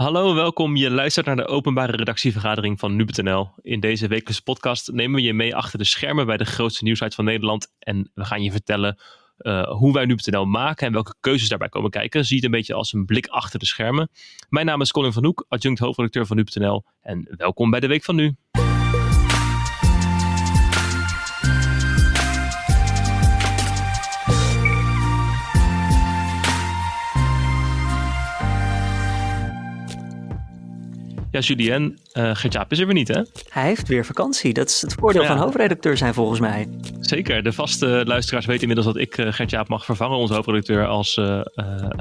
Hallo, welkom. Je luistert naar de openbare redactievergadering van nu.nl. In deze wekelijkse podcast nemen we je mee achter de schermen bij de grootste nieuwsite van Nederland. En we gaan je vertellen uh, hoe wij nu.nl maken en welke keuzes daarbij komen kijken. Zie het een beetje als een blik achter de schermen. Mijn naam is Colin van Hoek, adjunct hoofdredacteur van nu.nl. En welkom bij de Week van Nu. Ja, Julien, uh, Gertjaap is er weer niet, hè? Hij heeft weer vakantie. Dat is het voordeel van hoofdredacteur zijn, volgens mij. Zeker. De vaste luisteraars weten inmiddels dat ik uh, Gertjaap mag vervangen, onze hoofdredacteur, als, uh,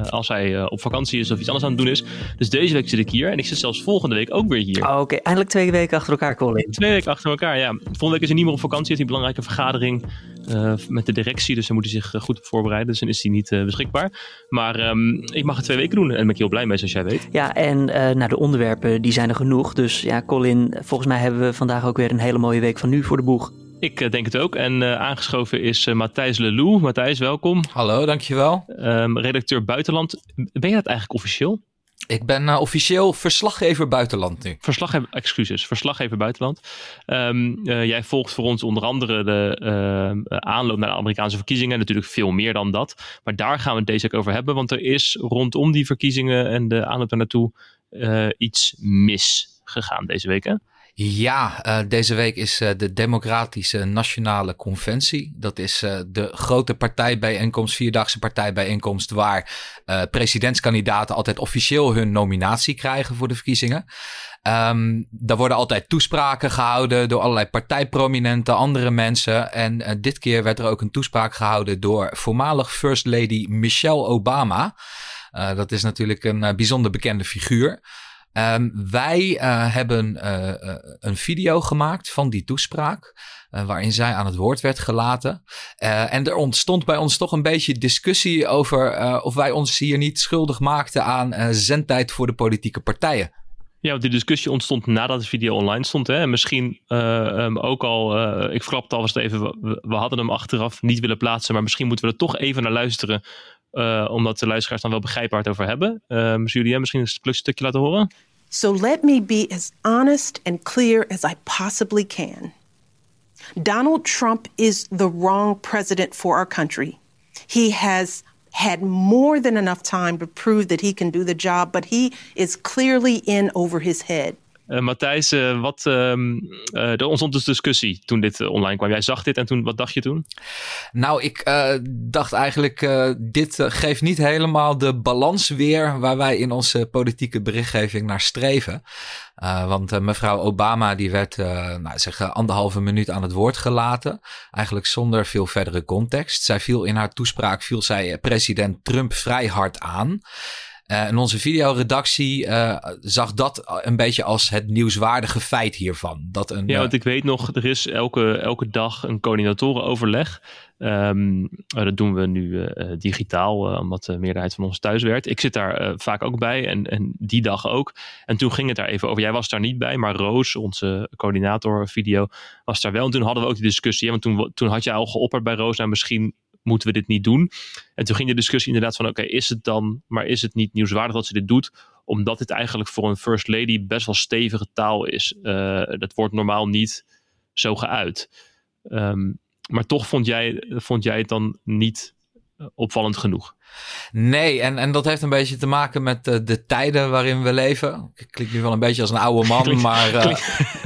als hij op vakantie is of iets anders aan het doen is. Dus deze week zit ik hier en ik zit zelfs volgende week ook weer hier. Oh, Oké, eindelijk twee weken achter elkaar, Colin. Twee weken achter elkaar, ja. Volgende week is hij niet meer op vakantie, heeft hij een belangrijke vergadering met de directie, dus hij moet zich goed op voorbereiden. Dus dan is hij niet beschikbaar. Maar um, ik mag het twee weken doen en daar ben ik heel blij mee, zoals jij weet. Ja, en naar de onderwerpen, die zijn er genoeg. Dus ja, Colin, volgens mij hebben we vandaag ook weer een hele mooie week van nu voor de boeg. Ik uh, denk het ook. En uh, aangeschoven is uh, Matthijs Lelou. Matthijs, welkom. Hallo, dankjewel. Um, redacteur Buitenland. Ben je dat eigenlijk officieel? Ik ben officieel verslaggever buitenland nu. Verslaggever, excuses, verslaggever buitenland. Um, jij volgt voor ons onder andere de aanloop naar de Amerikaanse verkiezingen. Natuurlijk veel meer dan dat. Maar daar gaan we het deze week over hebben. Want er is rondom die verkiezingen en de aanloop daar naartoe iets misgegaan deze week. Hè? Ja, uh, deze week is uh, de Democratische Nationale Conventie. Dat is de grote partijbijeenkomst, vierdaagse partijbijeenkomst, waar presidentskandidaten altijd officieel hun nominatie krijgen voor de verkiezingen. Um, daar worden altijd toespraken gehouden door allerlei partijprominente andere mensen. En dit keer werd er ook een toespraak gehouden door voormalig First Lady Michelle Obama. Dat is natuurlijk een bijzonder bekende figuur. Um, wij uh, hebben een video gemaakt van die toespraak. Waarin zij aan het woord werd gelaten. en er ontstond bij ons toch een beetje discussie over of wij ons hier niet schuldig maakten aan zendtijd voor de politieke partijen. Ja, want die discussie ontstond nadat de video online stond. Hè? En misschien um, ook al, ik verklapte alvast even, we, we, hadden hem achteraf niet willen plaatsen. Maar misschien moeten we er toch even naar luisteren. Omdat de luisteraars dan wel begrijpen waar het over hebben. Um, Julien, misschien een stukje laten horen? So let me be as honest and clear as I possibly can. Donald Trump is the wrong president for our country. He has had more than enough time to prove that he can do the job, but he is clearly in over his head. Uh, Matthijs, uh, wat, uh, er ontstond dus discussie toen dit online kwam. Jij zag dit en toen, wat dacht je toen? Nou, ik dacht eigenlijk, dit geeft niet helemaal de balans weer waar wij in onze politieke berichtgeving naar streven. want mevrouw Obama die werd nou, zeg, anderhalve minuut aan het woord gelaten. Eigenlijk zonder veel verdere context. Zij viel in haar toespraak, viel zij president Trump vrij hard aan. Uh, en onze videoredactie uh, zag dat een beetje als het nieuwswaardige feit hiervan. Dat een, ja, want ik weet nog, er is elke, elke dag een coördinatorenoverleg. Um, dat doen we nu uh, digitaal, omdat de meerderheid van ons thuis werkt. Ik zit daar vaak ook bij en, en die dag ook. En toen ging het daar even over. Jij was daar niet bij, maar Roos, onze coördinator video, was daar wel. En toen hadden we ook die discussie. Want toen, toen had je al geopperd bij Roos, nou misschien moeten we dit niet doen? En toen ging de discussie inderdaad van, oké, is het dan, maar is het niet nieuwswaardig dat ze dit doet? Omdat dit eigenlijk voor een first lady best wel stevige taal is. Uh, dat wordt normaal niet zo geuit. Um, maar toch vond jij, vond jij het dan niet eh, opvallend genoeg? Nee, en, en dat heeft een beetje te maken met de, de tijden waarin we leven. Ik klink nu wel een beetje als een oude man, maar... Uh...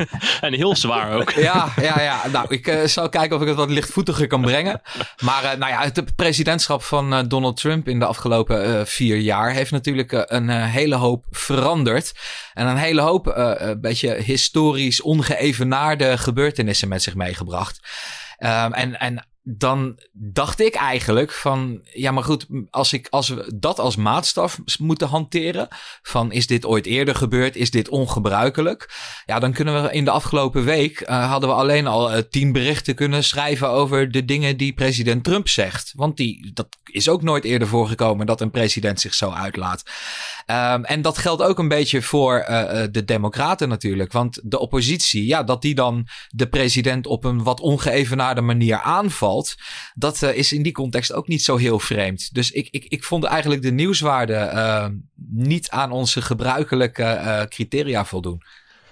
en heel zwaar ook. ja, ja, ja. Nou, ik uh, zal kijken of ik het wat lichtvoetiger kan brengen. Maar nou ja, het presidentschap van Donald Trump in de afgelopen vier jaar... heeft natuurlijk een hele hoop veranderd. En een hele hoop een beetje historisch ongeëvenaarde gebeurtenissen met zich meegebracht. Um, en, en dan dacht ik eigenlijk van, ja maar goed, als, ik, als we dat als maatstaf moeten hanteren, van is dit ooit eerder gebeurd, is dit ongebruikelijk, ja dan kunnen we in de afgelopen week, uh, hadden we alleen al uh, tien berichten kunnen schrijven over de dingen die president Trump zegt. Want die, dat is ook nooit eerder voorgekomen dat een president zich zo uitlaat. Um, en dat geldt ook een beetje voor uh, de democraten natuurlijk, want de oppositie, ja dat die dan de president op een wat ongeëvenaarde manier aanvalt valt, dat is in die context ook niet zo heel vreemd. Dus ik, ik, ik vond eigenlijk de nieuwswaarde niet aan onze gebruikelijke criteria voldoen.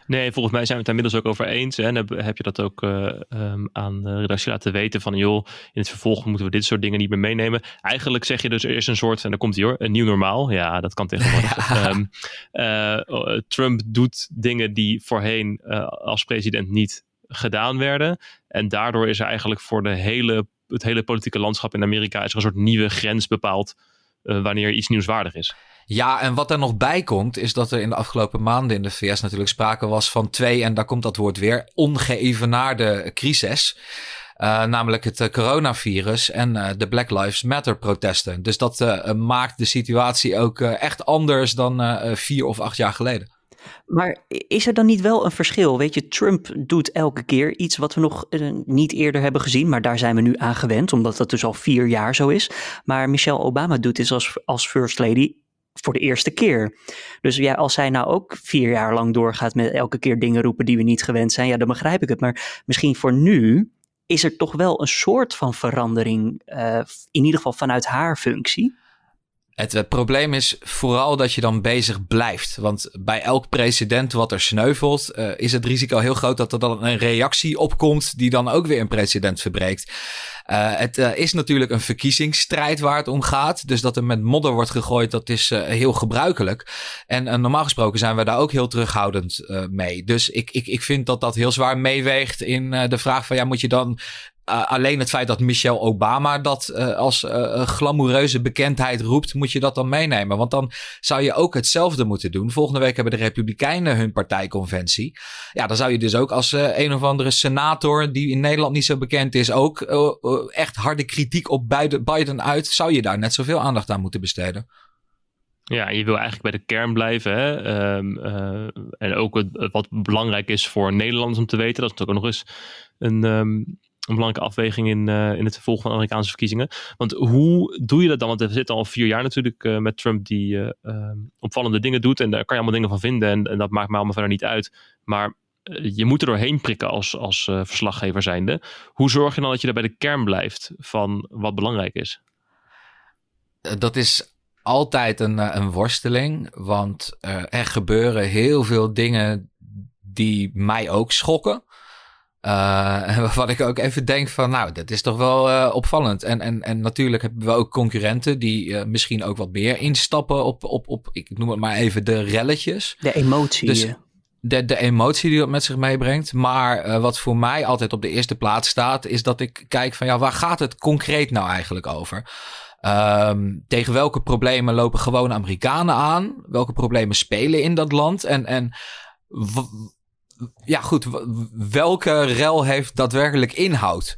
Nee, volgens mij zijn we het daar inmiddels ook over eens. Hè? En heb, heb je dat ook uh, um, aan de redactie laten weten van joh, in het vervolg moeten we dit soort dingen niet meer meenemen. Eigenlijk zeg je dus er is een soort, en dan komt hij hoor, een nieuw normaal. Ja, dat kan tegenwoordig. Ja. Um, uh, Trump doet dingen die voorheen uh, als president niet gedaan werden. En daardoor is er eigenlijk voor de hele, het hele politieke landschap in Amerika is er een soort nieuwe grens bepaald wanneer iets nieuwswaardig is. Ja, en wat er nog bij komt, is dat er in de afgelopen maanden in de VS natuurlijk sprake was van twee, en daar komt dat woord weer, ongeëvenaarde crisis. Uh, namelijk het uh, coronavirus en de Black Lives Matter protesten. Dus dat maakt de situatie ook echt anders dan vier of acht jaar geleden. Maar is er dan niet wel een verschil? Weet je, Trump doet elke keer iets wat we nog niet eerder hebben gezien, maar daar zijn we nu aan gewend, omdat dat dus al vier jaar zo is. Maar Michelle Obama doet dit als, als First Lady voor de eerste keer. Dus ja, als zij nou ook vier jaar lang doorgaat met elke keer dingen roepen die we niet gewend zijn, ja, dan begrijp ik het. Maar misschien voor nu is er toch wel een soort van verandering, uh, in ieder geval vanuit haar functie. Het, probleem is vooral dat je dan bezig blijft. Want bij elk president wat er sneuvelt, uh, is het risico heel groot dat er dan een reactie opkomt die dan ook weer een president verbreekt. Uh, het uh, is natuurlijk een verkiezingsstrijd waar het om gaat. Dus dat er met modder wordt gegooid, dat is heel gebruikelijk. En normaal gesproken zijn we daar ook heel terughoudend mee. Dus ik, ik, ik vind dat dat heel zwaar meeweegt in de vraag van ja, moet je dan uh, alleen het feit dat Michelle Obama dat uh, als uh, glamoureuze bekendheid roept, moet je dat dan meenemen. Want dan zou je ook hetzelfde moeten doen. Volgende week hebben de Republikeinen hun partijconventie. Ja, dan zou je dus ook als een of andere senator, die in Nederland niet zo bekend is, ook echt harde kritiek op Biden uit, zou je daar net zoveel aandacht aan moeten besteden. Ja, je wil eigenlijk bij de kern blijven. Hè? Um, en ook wat belangrijk is voor Nederlanders om te weten, dat is natuurlijk ook nog eens een. Um, een belangrijke afweging in, uh, in het vervolg van Amerikaanse verkiezingen. Want hoe doe je dat dan? Want we zitten al vier jaar natuurlijk uh, met Trump die uh, opvallende dingen doet. En daar kan je allemaal dingen van vinden. En, en dat maakt me allemaal verder niet uit. Maar je moet er doorheen prikken als, als verslaggever zijnde. Hoe zorg je dan dat je er bij de kern blijft van wat belangrijk is? Dat is altijd een, een worsteling. Want er gebeuren heel veel dingen die mij ook schokken. Uh, waarvan ik ook even denk van, nou, dat is toch wel uh, opvallend. En, en, en natuurlijk hebben we ook concurrenten die uh, misschien ook wat meer instappen op, op, op, ik noem het maar even, de relletjes. De emotie. Dus de, de emotie die dat met zich meebrengt. Maar wat voor mij altijd op de eerste plaats staat, is dat ik kijk van, ja, waar gaat het concreet nou eigenlijk over? Um, tegen welke problemen lopen gewone Amerikanen aan? Welke problemen spelen in dat land? En, en ja, goed. Welke rel heeft daadwerkelijk inhoud?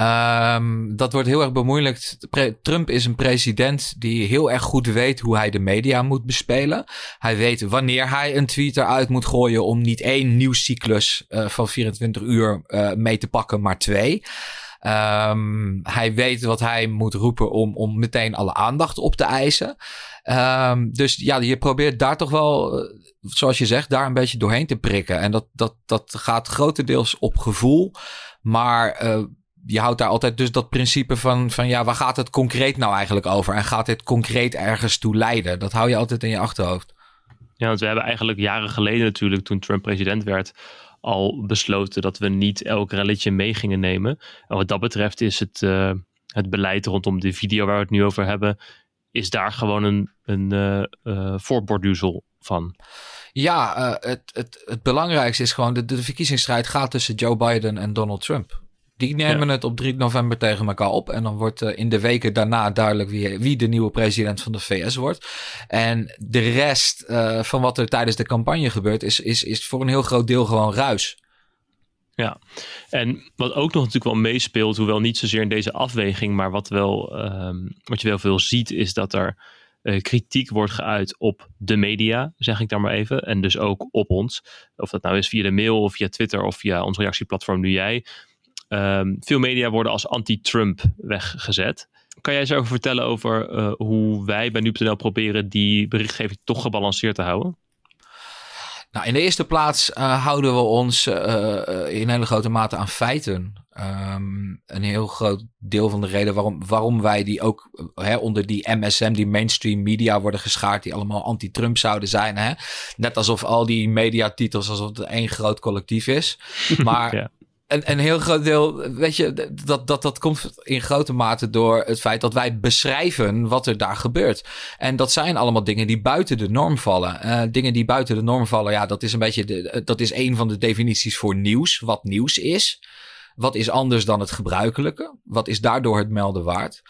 Um, dat wordt heel erg bemoeilijkt. Trump is een president die heel erg goed weet hoe hij de media moet bespelen. Hij weet wanneer hij een tweet eruit moet gooien om niet één nieuwscyclus uh, van 24 uur uh, mee te pakken, maar twee. Um, hij weet wat hij moet roepen om, om meteen alle aandacht op te eisen. Um, dus ja, je probeert daar toch wel, eh, zoals je zegt, daar een beetje doorheen te prikken. En dat, dat, dat gaat grotendeels op gevoel. Maar uh, je houdt daar altijd dus dat principe van, van ja, waar gaat het concreet nou eigenlijk over? En gaat dit concreet ergens toe leiden? Dat hou je altijd in je achterhoofd. Ja, want we hebben eigenlijk jaren geleden natuurlijk, toen Trump president werd, al besloten dat we niet elk relletje mee gingen nemen. En wat dat betreft is het, uh, het beleid rondom de video waar we het nu over hebben, is daar gewoon een, een uh, van. Ja, het, het, het belangrijkste is gewoon, de, de verkiezingsstrijd gaat tussen Joe Biden en Donald Trump. Die nemen het op 3 november tegen elkaar op. En dan wordt uh, in de weken daarna duidelijk wie, wie de nieuwe president van de VS wordt. En de rest uh, van wat er tijdens de campagne gebeurt, is, is, is voor een heel groot deel gewoon ruis. Ja, en wat ook nog natuurlijk wel meespeelt, hoewel niet zozeer in deze afweging, maar wat, wel, um, wat je wel veel ziet, is dat er uh, kritiek wordt geuit op de media, zeg ik daar maar even. En dus ook op ons. Of dat nou is via de mail of via Twitter of via ons reactieplatform Nu Jij. Um, veel media worden als anti-Trump weggezet. Kan jij eens over vertellen over uh, hoe wij bij nu.nl proberen die berichtgeving toch gebalanceerd te houden? Nou, in de eerste plaats uh, houden we ons uh, in hele grote mate aan feiten. Ehm, een heel groot deel van de reden waarom, waarom wij die ook hè, onder die MSM, die mainstream media worden geschaard, die allemaal anti-Trump zouden zijn. Hè? Net alsof al die mediatitels alsof het één groot collectief is. Maar ja. Een, een heel groot deel, weet je, dat, dat, dat komt in grote mate door het feit dat wij beschrijven wat er daar gebeurt. En dat zijn allemaal dingen die buiten de norm vallen. Uh, dingen die buiten de norm vallen, ja, dat is een beetje, dat is een van de definities voor nieuws, wat nieuws is. Wat is anders dan het gebruikelijke? Wat is daardoor het melden waard?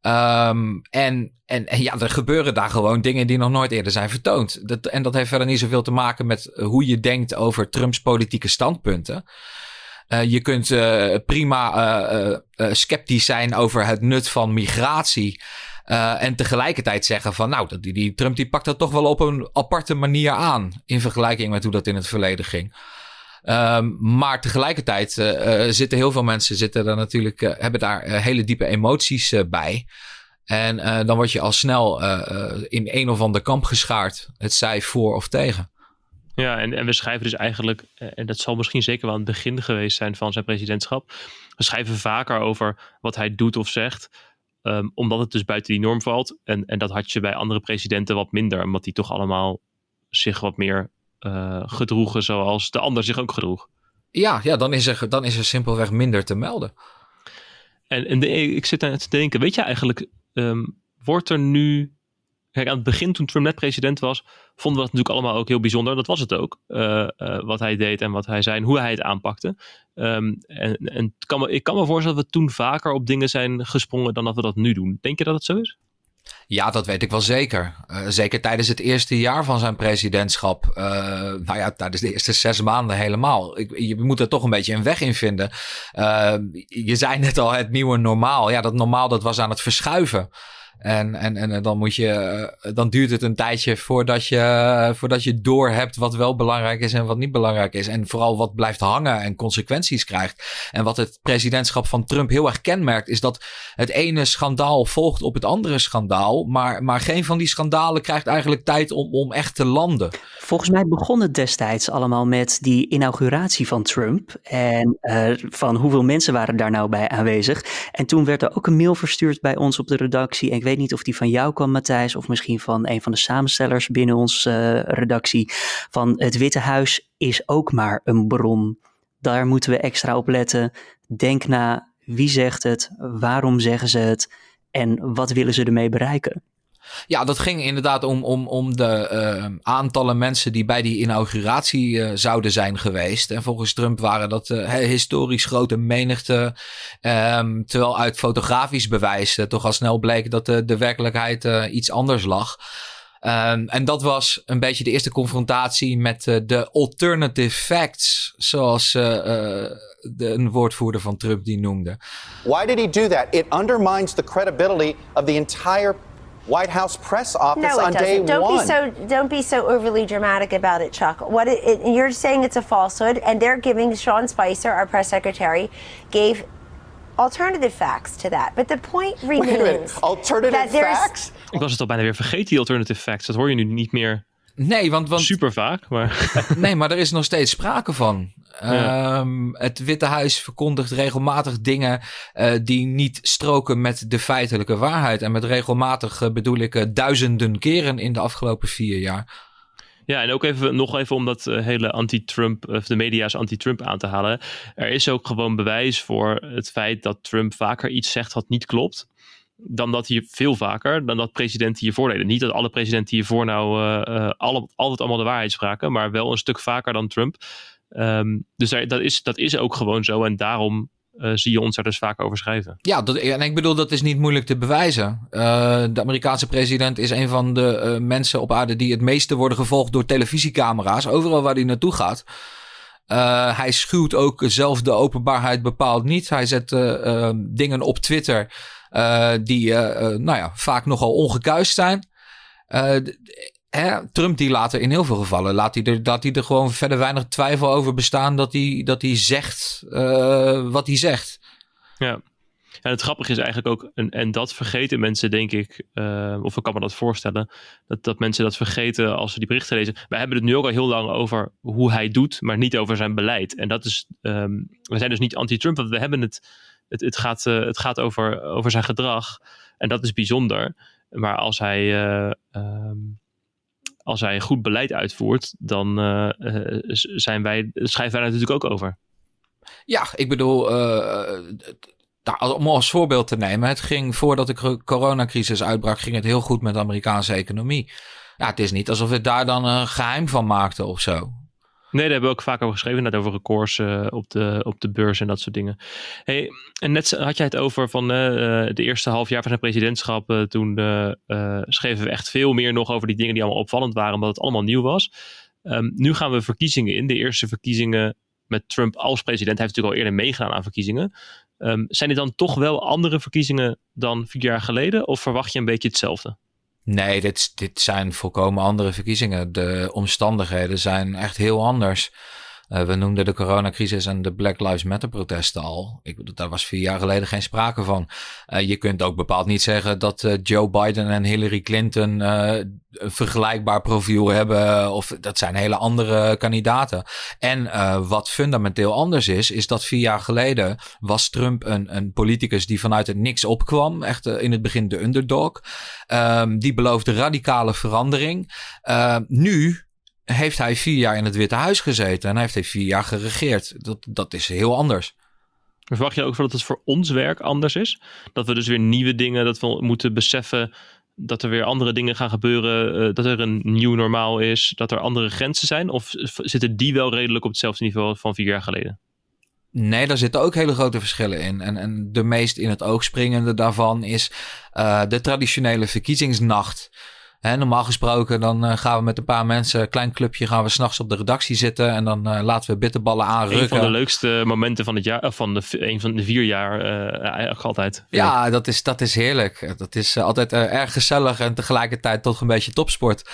Um, en, en, en, ja, er gebeuren daar gewoon dingen die nog nooit eerder zijn vertoond. Dat, en dat heeft verder niet zoveel te maken met hoe je denkt over Trumps politieke standpunten. Uh, je kunt uh, prima uh, sceptisch zijn over het nut van migratie. en tegelijkertijd zeggen van nou, die, die Trump die pakt dat toch wel op een aparte manier aan. In vergelijking met hoe dat in het verleden ging. Um, maar tegelijkertijd zitten heel veel mensen zitten daar natuurlijk, hebben daar hele diepe emoties bij. En dan word je al snel in een of ander kamp geschaard. Het zij voor of tegen. Ja, en, en we schrijven dus eigenlijk, en dat zal misschien zeker wel aan het begin geweest zijn van zijn presidentschap. We schrijven vaker over wat hij doet of zegt. Um, omdat het dus buiten die norm valt. En, en dat had je bij andere presidenten wat minder. Omdat die toch allemaal zich wat meer uh, gedroegen zoals de ander zich ook gedroeg. Ja, ja dan, is er, dan is er simpelweg minder te melden. En, en de, ik zit aan te denken, weet je eigenlijk, um, wordt er nu... Kijk, aan het begin toen Trump net president was, vonden we dat natuurlijk allemaal ook heel bijzonder. Dat was het ook, uh, uh, wat hij deed en wat hij zei en hoe hij het aanpakte. Um, en en kan me, ik kan me voorstellen dat we toen vaker op dingen zijn gesprongen dan dat we dat nu doen. Denk je dat het zo is? Ja, dat weet ik wel zeker. Uh, zeker tijdens het eerste jaar van zijn presidentschap. Uh, nou ja, tijdens de eerste zes maanden helemaal. Ik, je moet er toch een beetje een weg in vinden. Je zei net al, het nieuwe normaal. Ja, dat normaal dat was aan het verschuiven. En, en, en dan, moet je, eh, dan duurt het een tijdje voordat je, voordat je door hebt wat wel belangrijk is en wat niet belangrijk is. En vooral wat blijft hangen en consequenties krijgt. En wat het presidentschap van Trump heel erg kenmerkt, is dat het ene schandaal volgt op het andere schandaal. Maar, maar geen van die schandalen krijgt eigenlijk tijd om, om echt te landen. Volgens mij begon het destijds allemaal met die inauguratie van Trump. En van hoeveel mensen waren daar nou bij aanwezig. En toen werd er ook een mail verstuurd bij ons op de redactie. En weet niet of die van jou kwam, Matthijs, of misschien van een van de samenstellers binnen onze uh, redactie. Van het Witte Huis is ook maar een bron. Daar moeten we extra op letten. Denk na, wie zegt het, waarom zeggen ze het en wat willen ze ermee bereiken? Ja, dat ging inderdaad om, om, om de uh, aantallen mensen die bij die inauguratie uh, zouden zijn geweest. En volgens Trump waren dat uh, historisch grote menigte. Um, terwijl uit fotografisch bewijs toch al snel bleek dat de, werkelijkheid iets anders lag. Um, en dat was een beetje de eerste confrontatie met de alternative facts, zoals de, een woordvoerder van Trump die noemde. Why did he do that? It undermines the credibility of the entire White House press office no, on doesn't. day don't one. Be so, don't be so overly dramatic about it, Chuck. What it, it, you're saying it's a falsehood, and they're giving Sean Spicer, our press secretary, gave alternative facts to that. But the point remains. Wait a minute. Alternative facts? Ik was het al bijna weer vergeten, die alternative facts. Dat hoor je nu niet meer Nee, want, want super vaak. Maar... nee, maar er is nog steeds sprake van. Ja. Um, het Witte Huis verkondigt regelmatig dingen uh, die niet stroken met de feitelijke waarheid. En met regelmatig uh, bedoel ik uh, duizenden keren in de afgelopen vier jaar. Ja, en ook even, nog even om dat hele anti-Trump, of de media's anti-Trump aan te halen. Er is ook gewoon bewijs voor het feit dat Trump vaker iets zegt wat niet klopt dan dat hier veel vaker, dan dat presidenten hiervoor deden. Niet dat alle presidenten hiervoor nou uh, alle, altijd allemaal de waarheid spraken, maar wel een stuk vaker dan Trump. Um, dus daar, dat, is, dat is ook gewoon zo en daarom uh, zie je ons er dus vaak over schrijven. Ja, dat, en ik bedoel, dat is niet moeilijk te bewijzen. De Amerikaanse president is een van de mensen op aarde die het meeste worden gevolgd door televisiecamera's, overal waar hij naartoe gaat. Hij schuwt ook zelf de openbaarheid bepaald niet. Hij zet dingen op Twitter die nou ja, vaak nogal ongekuist zijn. Hè, Trump die laat er in heel veel gevallen, laat hij er, laat hij er gewoon verder weinig twijfel over bestaan dat hij, dat hij zegt wat hij zegt. Ja. En het grappige is eigenlijk ook, en, en dat vergeten mensen, denk ik, of ik kan me dat voorstellen, dat, dat mensen dat vergeten als ze die berichten lezen. Wij hebben het nu ook al heel lang over hoe hij doet, maar niet over zijn beleid. En dat is, um, we zijn dus niet anti-Trump, want we hebben het, het, het gaat, uh, het gaat over, over zijn gedrag. En dat is bijzonder. Maar als hij, uh, um, als hij goed beleid uitvoert, dan zijn wij, schrijven wij natuurlijk ook over. Ja, ik bedoel, nou, om als voorbeeld te nemen, het ging voordat de coronacrisis uitbrak, ging het heel goed met de Amerikaanse economie. Ja, het is niet alsof het daar dan een geheim van maakte of zo. Nee, daar hebben we ook vaak over geschreven, net over records uh, op, de, op de beurs en dat soort dingen. Hey, en net had jij het over van uh, de eerste half jaar van zijn presidentschap. Toen schreven we echt veel meer nog over die dingen die allemaal opvallend waren, omdat het allemaal nieuw was. Um, nu gaan we verkiezingen in. De eerste verkiezingen met Trump als president. Hij heeft natuurlijk al eerder meegedaan aan verkiezingen. Um, zijn dit dan toch wel andere verkiezingen dan vier jaar geleden? Of verwacht je een beetje hetzelfde? Nee, dit, dit zijn volkomen andere verkiezingen. De omstandigheden zijn echt heel anders. Uh, we noemden de coronacrisis en de Black Lives Matter protesten al. Ik, daar was vier jaar geleden geen sprake van. Uh, je kunt ook bepaald niet zeggen dat uh, Joe Biden en Hillary Clinton een vergelijkbaar profiel hebben. Of dat zijn hele andere kandidaten. En wat fundamenteel anders is, is dat vier jaar geleden was Trump een, een politicus die vanuit het niks opkwam. Echt in het begin de underdog. Um, die beloofde radicale verandering. nu heeft hij vier jaar in het Witte Huis gezeten en heeft hij vier jaar geregeerd. Dat, dat is heel anders. Verwacht je ook dat het voor ons werk anders is? Dat we dus weer nieuwe dingen, dat we moeten beseffen dat er weer andere dingen gaan gebeuren, uh, dat er een nieuw normaal is, dat er andere grenzen zijn? Of zitten die wel redelijk op hetzelfde niveau van vier jaar geleden? Nee, daar zitten ook hele grote verschillen in. En, en de meest in het oog springende daarvan is uh, de traditionele verkiezingsnacht normaal gesproken dan uh, gaan we met een paar mensen, een klein clubje, gaan we s'nachts op de redactie zitten en dan uh, laten we bitterballen aanrukken. Een van de leukste momenten van het jaar, van de, een van de vier jaar uh, eigenlijk altijd. Ja, dat is, dat is heerlijk. Dat is altijd erg gezellig en tegelijkertijd toch een beetje topsport.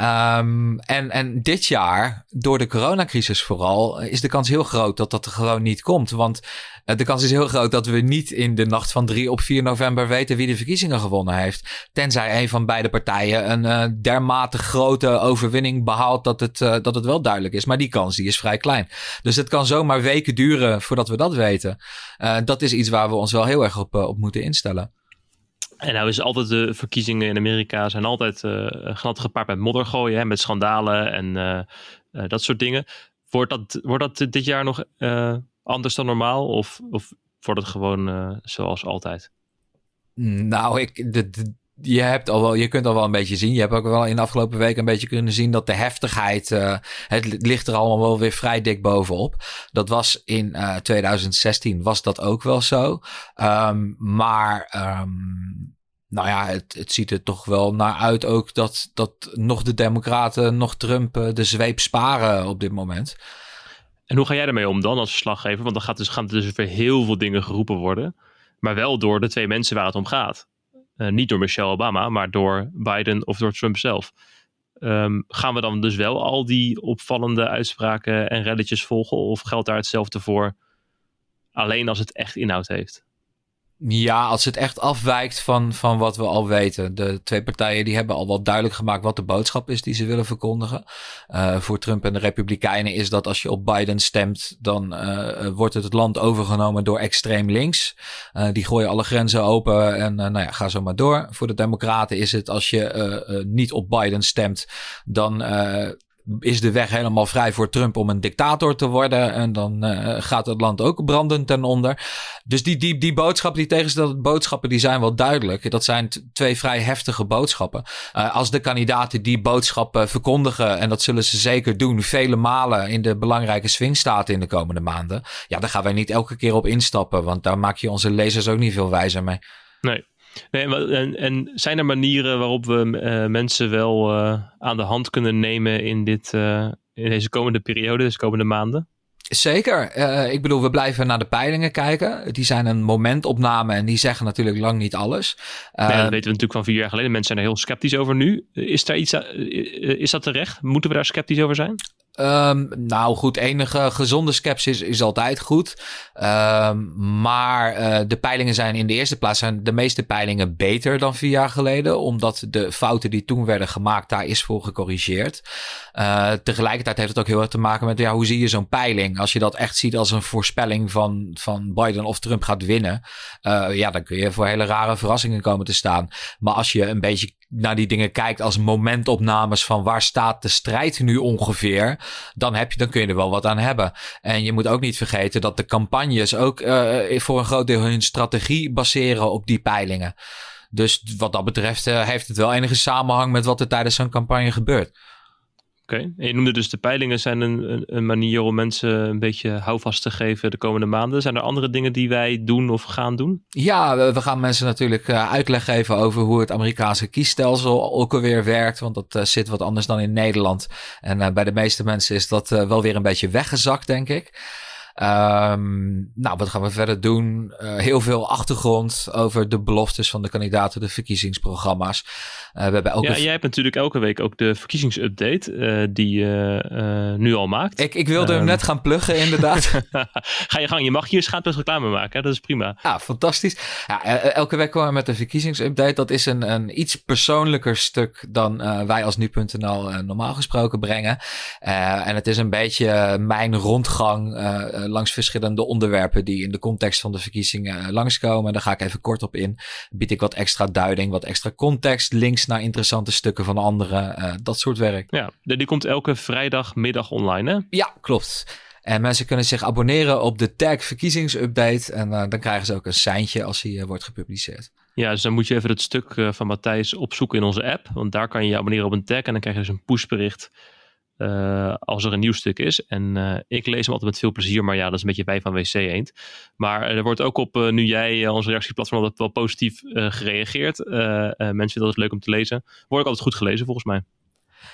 Um, en, en dit jaar, door de coronacrisis vooral, is de kans heel groot dat dat er gewoon niet komt. Want uh, de kans is heel groot dat we niet in de nacht van 3 op 4 november weten wie de verkiezingen gewonnen heeft. Tenzij een van beide partijen een uh, dermate grote overwinning behaalt dat het, uh, dat het wel duidelijk is. Maar die kans die is vrij klein. Dus het kan zomaar weken duren voordat we dat weten. dat is iets waar we ons wel heel erg op, op moeten instellen. En nou is altijd de verkiezingen in Amerika zijn altijd uh, glad gepaard met moddergooien, hè, met schandalen en uh, dat soort dingen. Wordt dat, wordt dat dit jaar nog anders dan normaal of, of wordt het gewoon zoals altijd? Nou, ik, de, je, hebt al wel, je kunt al wel een beetje zien. Je hebt ook wel in de afgelopen week een beetje kunnen zien dat de heftigheid. Uh, het ligt er allemaal wel weer vrij dik bovenop. Dat was in uh, 2016 was dat ook wel zo. Um, maar. Um, nou ja, het, het ziet er toch wel naar uit ook dat, dat nog de Democraten, nog Trump uh, de zweep sparen op dit moment. En hoe ga jij ermee om dan als verslaggever? Want dan gaat dus, gaan er dus weer heel veel dingen geroepen worden. Maar wel door de twee mensen waar het om gaat. Uh, niet door Michelle Obama, maar door Biden of door Trump zelf. Um, gaan we dan dus wel al die opvallende uitspraken en relletjes volgen? Of geldt daar hetzelfde voor alleen als het echt inhoud heeft? Ja, als het echt afwijkt van, van wat we al weten. De twee partijen die hebben al wel duidelijk gemaakt wat de boodschap is die ze willen verkondigen. Uh, voor Trump en de Republikeinen is dat als je op Biden stemt, dan uh, wordt het het land overgenomen door extreem links. Die gooien alle grenzen open en nou ja, ga zo maar door. Voor de Democraten is het als je niet op Biden stemt, dan is de weg helemaal vrij voor Trump om een dictator te worden. En dan uh, gaat het land ook brandend ten onder. Dus die, die, die boodschappen, die tegenstelde boodschappen, die zijn wel duidelijk. Dat zijn twee vrij heftige boodschappen. Uh, als de kandidaten die boodschappen verkondigen, en dat zullen ze zeker doen, vele malen in de belangrijke swingstaten in de komende maanden. Ja, daar gaan wij niet elke keer op instappen, want daar maak je onze lezers ook niet veel wijzer mee. Nee. Nee, en, en zijn er manieren waarop we uh, mensen wel uh, aan de hand kunnen nemen in, dit, uh, in deze komende periode, deze komende maanden? Zeker. ik bedoel, we blijven naar de peilingen kijken. Die zijn een momentopname en die zeggen natuurlijk lang niet alles. Nee, dat weten we natuurlijk van vier jaar geleden. Mensen zijn er heel sceptisch over nu. Is, daar iets, is dat terecht? Moeten we daar sceptisch over zijn? Um, nou goed, enige gezonde sceptisch is altijd goed. Um, maar uh, de peilingen zijn in de eerste plaats zijn de meeste peilingen beter dan vier jaar geleden. Omdat de fouten die toen werden gemaakt, daar is voor gecorrigeerd. Uh, tegelijkertijd heeft het ook heel erg te maken met ja, hoe zie je zo'n peiling? Als je dat echt ziet als een voorspelling van, van Biden of Trump gaat winnen. Uh, ja, dan kun je voor hele rare verrassingen komen te staan. Maar als je een beetje naar die dingen kijkt als momentopnames van waar staat de strijd nu ongeveer, dan, heb je, dan kun je er wel wat aan hebben. En je moet ook niet vergeten dat de campagnes ook uh, voor een groot deel hun strategie baseren op die peilingen. Dus wat dat betreft uh, heeft het wel enige samenhang met wat er tijdens zo'n campagne gebeurt. Je noemde dus de peilingen zijn een, een, manier om mensen een beetje houvast te geven de komende maanden. Zijn er andere dingen die wij doen of gaan doen? Ja, we gaan mensen natuurlijk uh, uitleg geven over hoe het Amerikaanse kiesstelsel ook alweer werkt. Want dat uh, zit wat anders dan in Nederland. En uh, bij de meeste mensen is dat wel weer een beetje weggezakt, denk ik. Um, nou, wat gaan we verder doen? Uh, heel veel achtergrond over de beloftes van de kandidaten, de verkiezingsprogramma's. Uh, we hebben elke... Ja, jij hebt natuurlijk elke week ook de verkiezingsupdate uh, die je nu al maakt. Ik, ik wilde hem net gaan pluggen, inderdaad. Ga je gang, je mag hier schaamteloos reclame maken, hè? dat is prima. Ja, fantastisch. Ja, elke week komen we met de verkiezingsupdate. Dat is een, een iets persoonlijker stuk dan wij als nu.nl normaal gesproken brengen. en het is een beetje mijn rondgang uh, langs verschillende onderwerpen die in de context van de verkiezingen uh, langskomen. Daar ga ik even kort op in. Bied ik wat extra duiding, wat extra context, links naar interessante stukken van anderen, uh, dat soort werk. Ja, die komt elke vrijdagmiddag online hè? Ja, klopt. En mensen kunnen zich abonneren op de tag verkiezingsupdate. En uh, dan krijgen ze ook een seintje als hij uh, wordt gepubliceerd. Ja, dus dan moet je even het stuk uh, van Matthijs opzoeken in onze app. Want daar kan je je abonneren op een tag. En dan krijg je dus een pushbericht uh, als er een nieuw stuk is. En uh, ik lees hem altijd met veel plezier, maar ja, dat is een beetje wij van WC Eend. Maar er wordt ook op, nu jij ons reactieplatform altijd wel positief gereageerd. mensen vinden het leuk om te lezen. Word ik altijd goed gelezen volgens mij.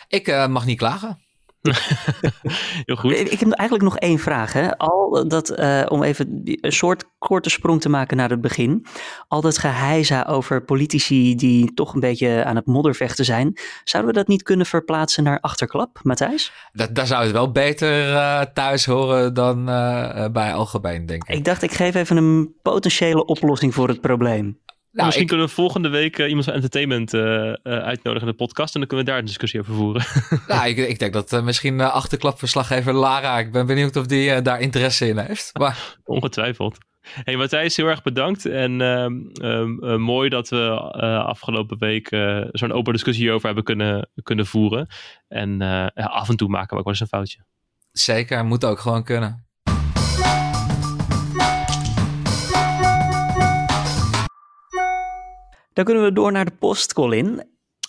Ik mag niet klagen. Heel goed. Ik heb eigenlijk nog één vraag. Hè. Al dat, uh, om even een soort korte sprong te maken naar het begin. Al dat geheisa over politici die toch een beetje aan het moddervechten zijn. Zouden we dat niet kunnen verplaatsen naar achterklap, Matthijs? Dat, daar zou het wel beter uh, thuis horen dan uh, bij algemeen, denk ik. Ik dacht, ik geef even een potentiële oplossing voor het probleem. Nou, misschien ik... kunnen we volgende week uh, iemand van entertainment uh, uh, uitnodigen in de podcast. En dan kunnen we daar een discussie over voeren. nou, ik, ik denk dat misschien achterklapverslaggever Lara. Ik ben benieuwd of die daar interesse in heeft. Maar... Ongetwijfeld. Hey Matthijs, heel erg bedankt. En ehm, mooi dat we afgelopen week zo'n open discussie hierover hebben kunnen, kunnen voeren. En af en toe maken we ook wel eens een foutje. Zeker, moet ook gewoon kunnen. Dan kunnen we door naar de post, Colin.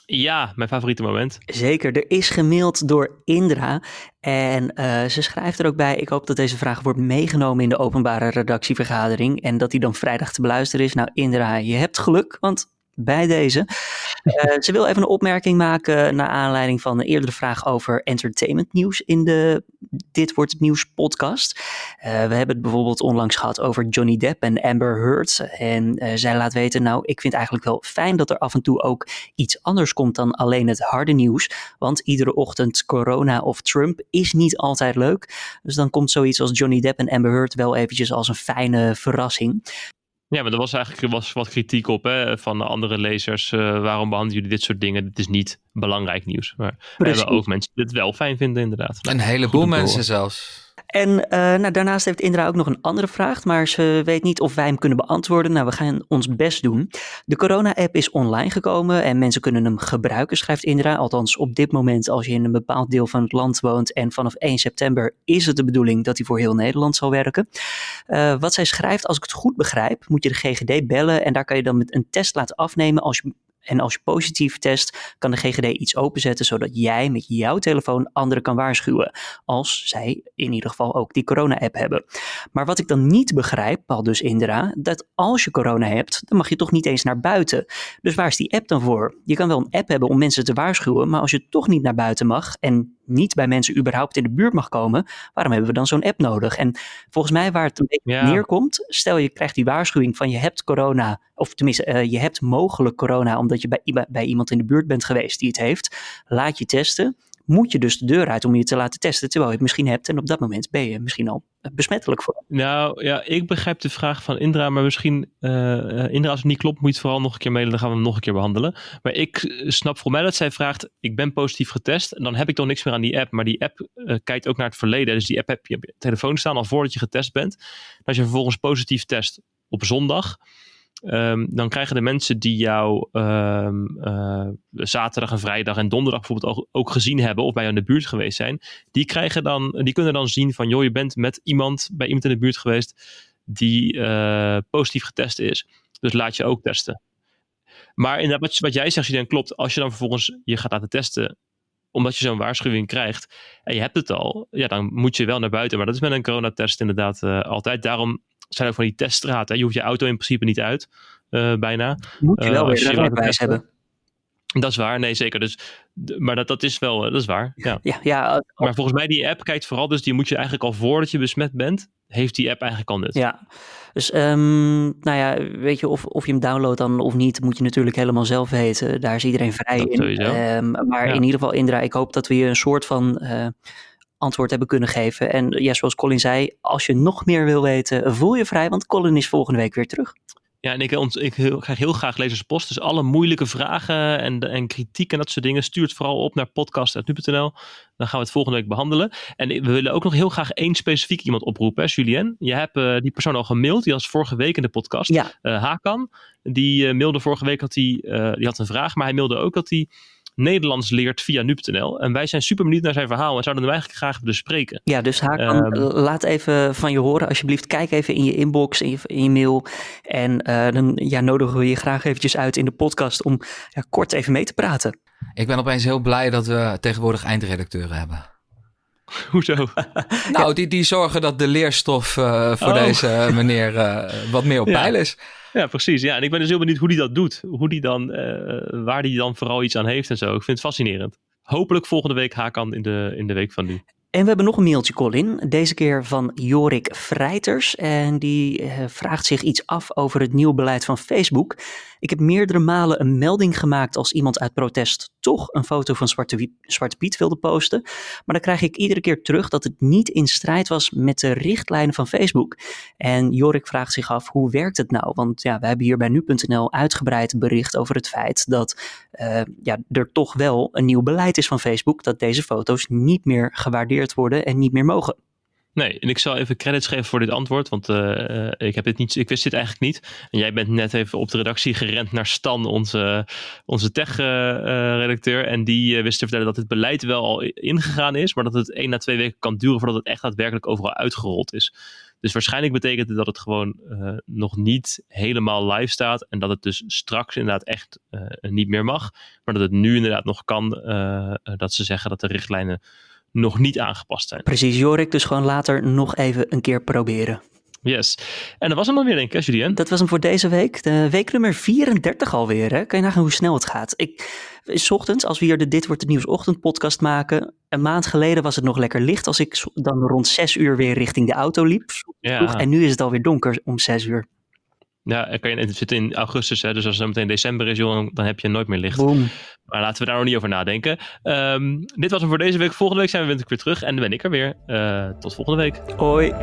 Ja, mijn favoriete moment. Zeker, er is gemaild door Indra. En uh, ze schrijft er ook bij: Ik hoop dat deze vraag wordt meegenomen in de openbare redactievergadering. En dat die dan vrijdag te beluisteren is. Nou, Indra, je hebt geluk, want bij deze. Uh, ze wil even een opmerking maken naar aanleiding van een eerdere vraag over entertainment nieuws in de Dit Wordt Het Nieuws podcast. Uh, we hebben het bijvoorbeeld onlangs gehad over Johnny Depp en Amber Heard. En uh, zij laat weten, nou, ik vind eigenlijk wel fijn dat er af en toe ook iets anders komt dan alleen het harde nieuws. Want iedere ochtend corona of Trump is niet altijd leuk. Dus dan komt zoiets als Johnny Depp en Amber Heard wel eventjes als een fijne verrassing. Ja, maar er was eigenlijk was wat kritiek op hè, van andere lezers. Uh, waarom behandelen jullie dit soort dingen? Dit is niet belangrijk nieuws. Maar we hebben ook mensen die het wel fijn vinden, inderdaad. Een heleboel mensen zelfs. En uh, nou, daarnaast heeft Indra ook nog een andere vraag, maar ze weet niet of wij hem kunnen beantwoorden. Nou, we gaan ons best doen. De corona-app is online gekomen en mensen kunnen hem gebruiken, schrijft Indra. Althans, op dit moment als je in een bepaald deel van het land woont. En vanaf 1 september is het de bedoeling dat hij voor heel Nederland zal werken. Uh, wat zij schrijft, als ik het goed begrijp, moet je de GGD bellen en daar kan je dan met een test laten afnemen als je en als je positief test, kan de GGD iets openzetten zodat jij met jouw telefoon anderen kan waarschuwen. Als zij in ieder geval ook die corona-app hebben. Maar wat ik dan niet begrijp, al dus Indra, dat als je corona hebt, dan mag je toch niet eens naar buiten. Dus waar is die app dan voor? Je kan wel een app hebben om mensen te waarschuwen, maar als je toch niet naar buiten mag en niet bij mensen überhaupt in de buurt mag komen, waarom hebben we dan zo'n app nodig? En volgens mij waar het een beetje ja. neerkomt, stel je krijgt die waarschuwing van je hebt corona, of tenminste uh, je hebt mogelijk corona omdat je bij, bij iemand in de buurt bent geweest die het heeft, laat je testen moet je dus de deur uit om je te laten testen, terwijl je het misschien hebt en op dat moment ben je misschien al besmettelijk voor. Nou ja, ik begrijp de vraag van Indra, maar misschien, uh, Indra, als het niet klopt, moet je het vooral nog een keer mailen, dan gaan we hem nog een keer behandelen. Maar ik snap voor mij dat zij vraagt, ik ben positief getest, en dan heb ik toch niks meer aan die app, maar die app kijkt ook naar het verleden, dus die app heb je op je telefoon staan al voordat je getest bent. als je vervolgens positief test op zondag, Um, dan krijgen de mensen die jou um, uh, zaterdag en vrijdag en donderdag bijvoorbeeld ook, gezien hebben of bij jou in de buurt geweest zijn, die, krijgen dan, die kunnen dan zien van joh, je bent met iemand bij iemand in de buurt geweest die uh, positief getest is. Dus laat je ook testen. Maar inderdaad, wat, wat jij zegt, Julien, klopt. Als je dan vervolgens je gaat laten testen, omdat je zo'n waarschuwing krijgt en je hebt het al, ja, dan moet je wel naar buiten. Maar dat is met een coronatest inderdaad uh, altijd. Daarom zijn ook van die teststraten. Je hoeft je auto in principe niet uit, uh, bijna. Moet je wel uh, weer een rijbewijs hebben. Dat is waar, nee zeker. Dus, maar dat, dat is wel, dat is waar. Ja. Ja, ja, maar volgens mij die app kijkt vooral, dus die moet je eigenlijk al voordat je besmet bent, heeft die app eigenlijk al nut. Ja, dus um, nou ja, weet je, of, of je hem downloadt dan of niet, moet je natuurlijk helemaal zelf weten. Daar is iedereen vrij dat in. Um, maar ja. in ieder geval, Indra, ik hoop dat we je een soort van... Uh, antwoord hebben kunnen geven. En ja, zoals Colin zei, als je nog meer wil weten, voel je vrij, want Colin is volgende week weer terug. Ja, en ik, ik krijg heel graag lezerspost. Dus alle moeilijke vragen en, en kritiek en dat soort dingen, stuurt vooral op naar podcast.nu.nl. Dan gaan we het volgende week behandelen. En we willen ook nog heel graag één specifiek iemand oproepen, hè, Julien. Je hebt uh, die persoon al gemaild, die was vorige week in de podcast. Ja. Uh, Hakan, die uh, mailde vorige week, dat hij, die had een vraag, maar hij mailde ook dat hij Nederlands leert via nu.nl. En wij zijn super benieuwd naar zijn verhaal en zouden hem eigenlijk graag willen spreken. Ja, dus Hakan, um, laat even van je horen alsjeblieft. Kijk even in je inbox, in je, in je mail. En uh, dan ja, nodigen we je graag eventjes uit in de podcast om ja, kort even mee te praten. Ik ben opeens heel blij dat we tegenwoordig eindredacteuren hebben. Hoezo? nou, die, die zorgen dat de leerstof uh, voor oh. deze meneer uh, wat meer op ja. peil is. Ja, precies. Ja, en ik ben dus heel benieuwd hoe die dat doet. Hoe die dan, uh, waar die dan vooral iets aan heeft en zo. Ik vind het fascinerend. Hopelijk volgende week Hakan in de, in de week van nu. En we hebben nog een mailtje, Colin. Deze keer van Jorik Vrijters. En die uh, vraagt zich iets af over het nieuwe beleid van Facebook. Ik heb meerdere malen een melding gemaakt als iemand uit protest toch een foto van Zwarte, Zwarte Piet wilde posten. Maar dan krijg ik iedere keer terug dat het niet in strijd was met de richtlijnen van Facebook. En Jorik vraagt zich af, hoe werkt het nou? Want ja, we hebben hier bij nu.nl uitgebreid bericht over het feit dat uh, ja, er toch wel een nieuw beleid is van Facebook. Dat deze foto's niet meer gewaardeerd worden en niet meer mogen. Nee, en ik zal even credits geven voor dit antwoord, want uh, ik, heb dit niet, ik wist dit eigenlijk niet. En jij bent net even op de redactie gerend naar Stan, onze, onze tech-redacteur. En die wist te vertellen dat het beleid wel al ingegaan is, maar dat het één na twee weken kan duren voordat het echt daadwerkelijk overal uitgerold is. Dus waarschijnlijk betekent het dat het gewoon nog niet helemaal live staat en dat het dus straks inderdaad echt niet meer mag. Maar dat het nu inderdaad nog kan, dat ze zeggen dat de richtlijnen nog niet aangepast zijn. Precies, Jorik, dus gewoon later nog even een keer proberen. Yes. En dat was hem dan weer, denk ik, Julien? Dat was hem voor deze week. De week nummer 34 alweer, hè? Kan je nagaan hoe snel het gaat? Ik, s ochtends, als we hier de Dit Wordt het Nieuws ochtendpodcast maken... een maand geleden was het nog lekker licht... als ik dan rond 6 uur weer richting de auto liep. Ja. En nu is het alweer donker om 6 uur. Ja, kan je, het zit in augustus, hè, dus als het meteen december is, joh, dan heb je nooit meer licht. Boom. Maar laten we daar nog niet over nadenken. Um, dit was hem voor deze week. Volgende week zijn we weer terug en dan ben ik er weer. Uh, tot volgende week. Hoi.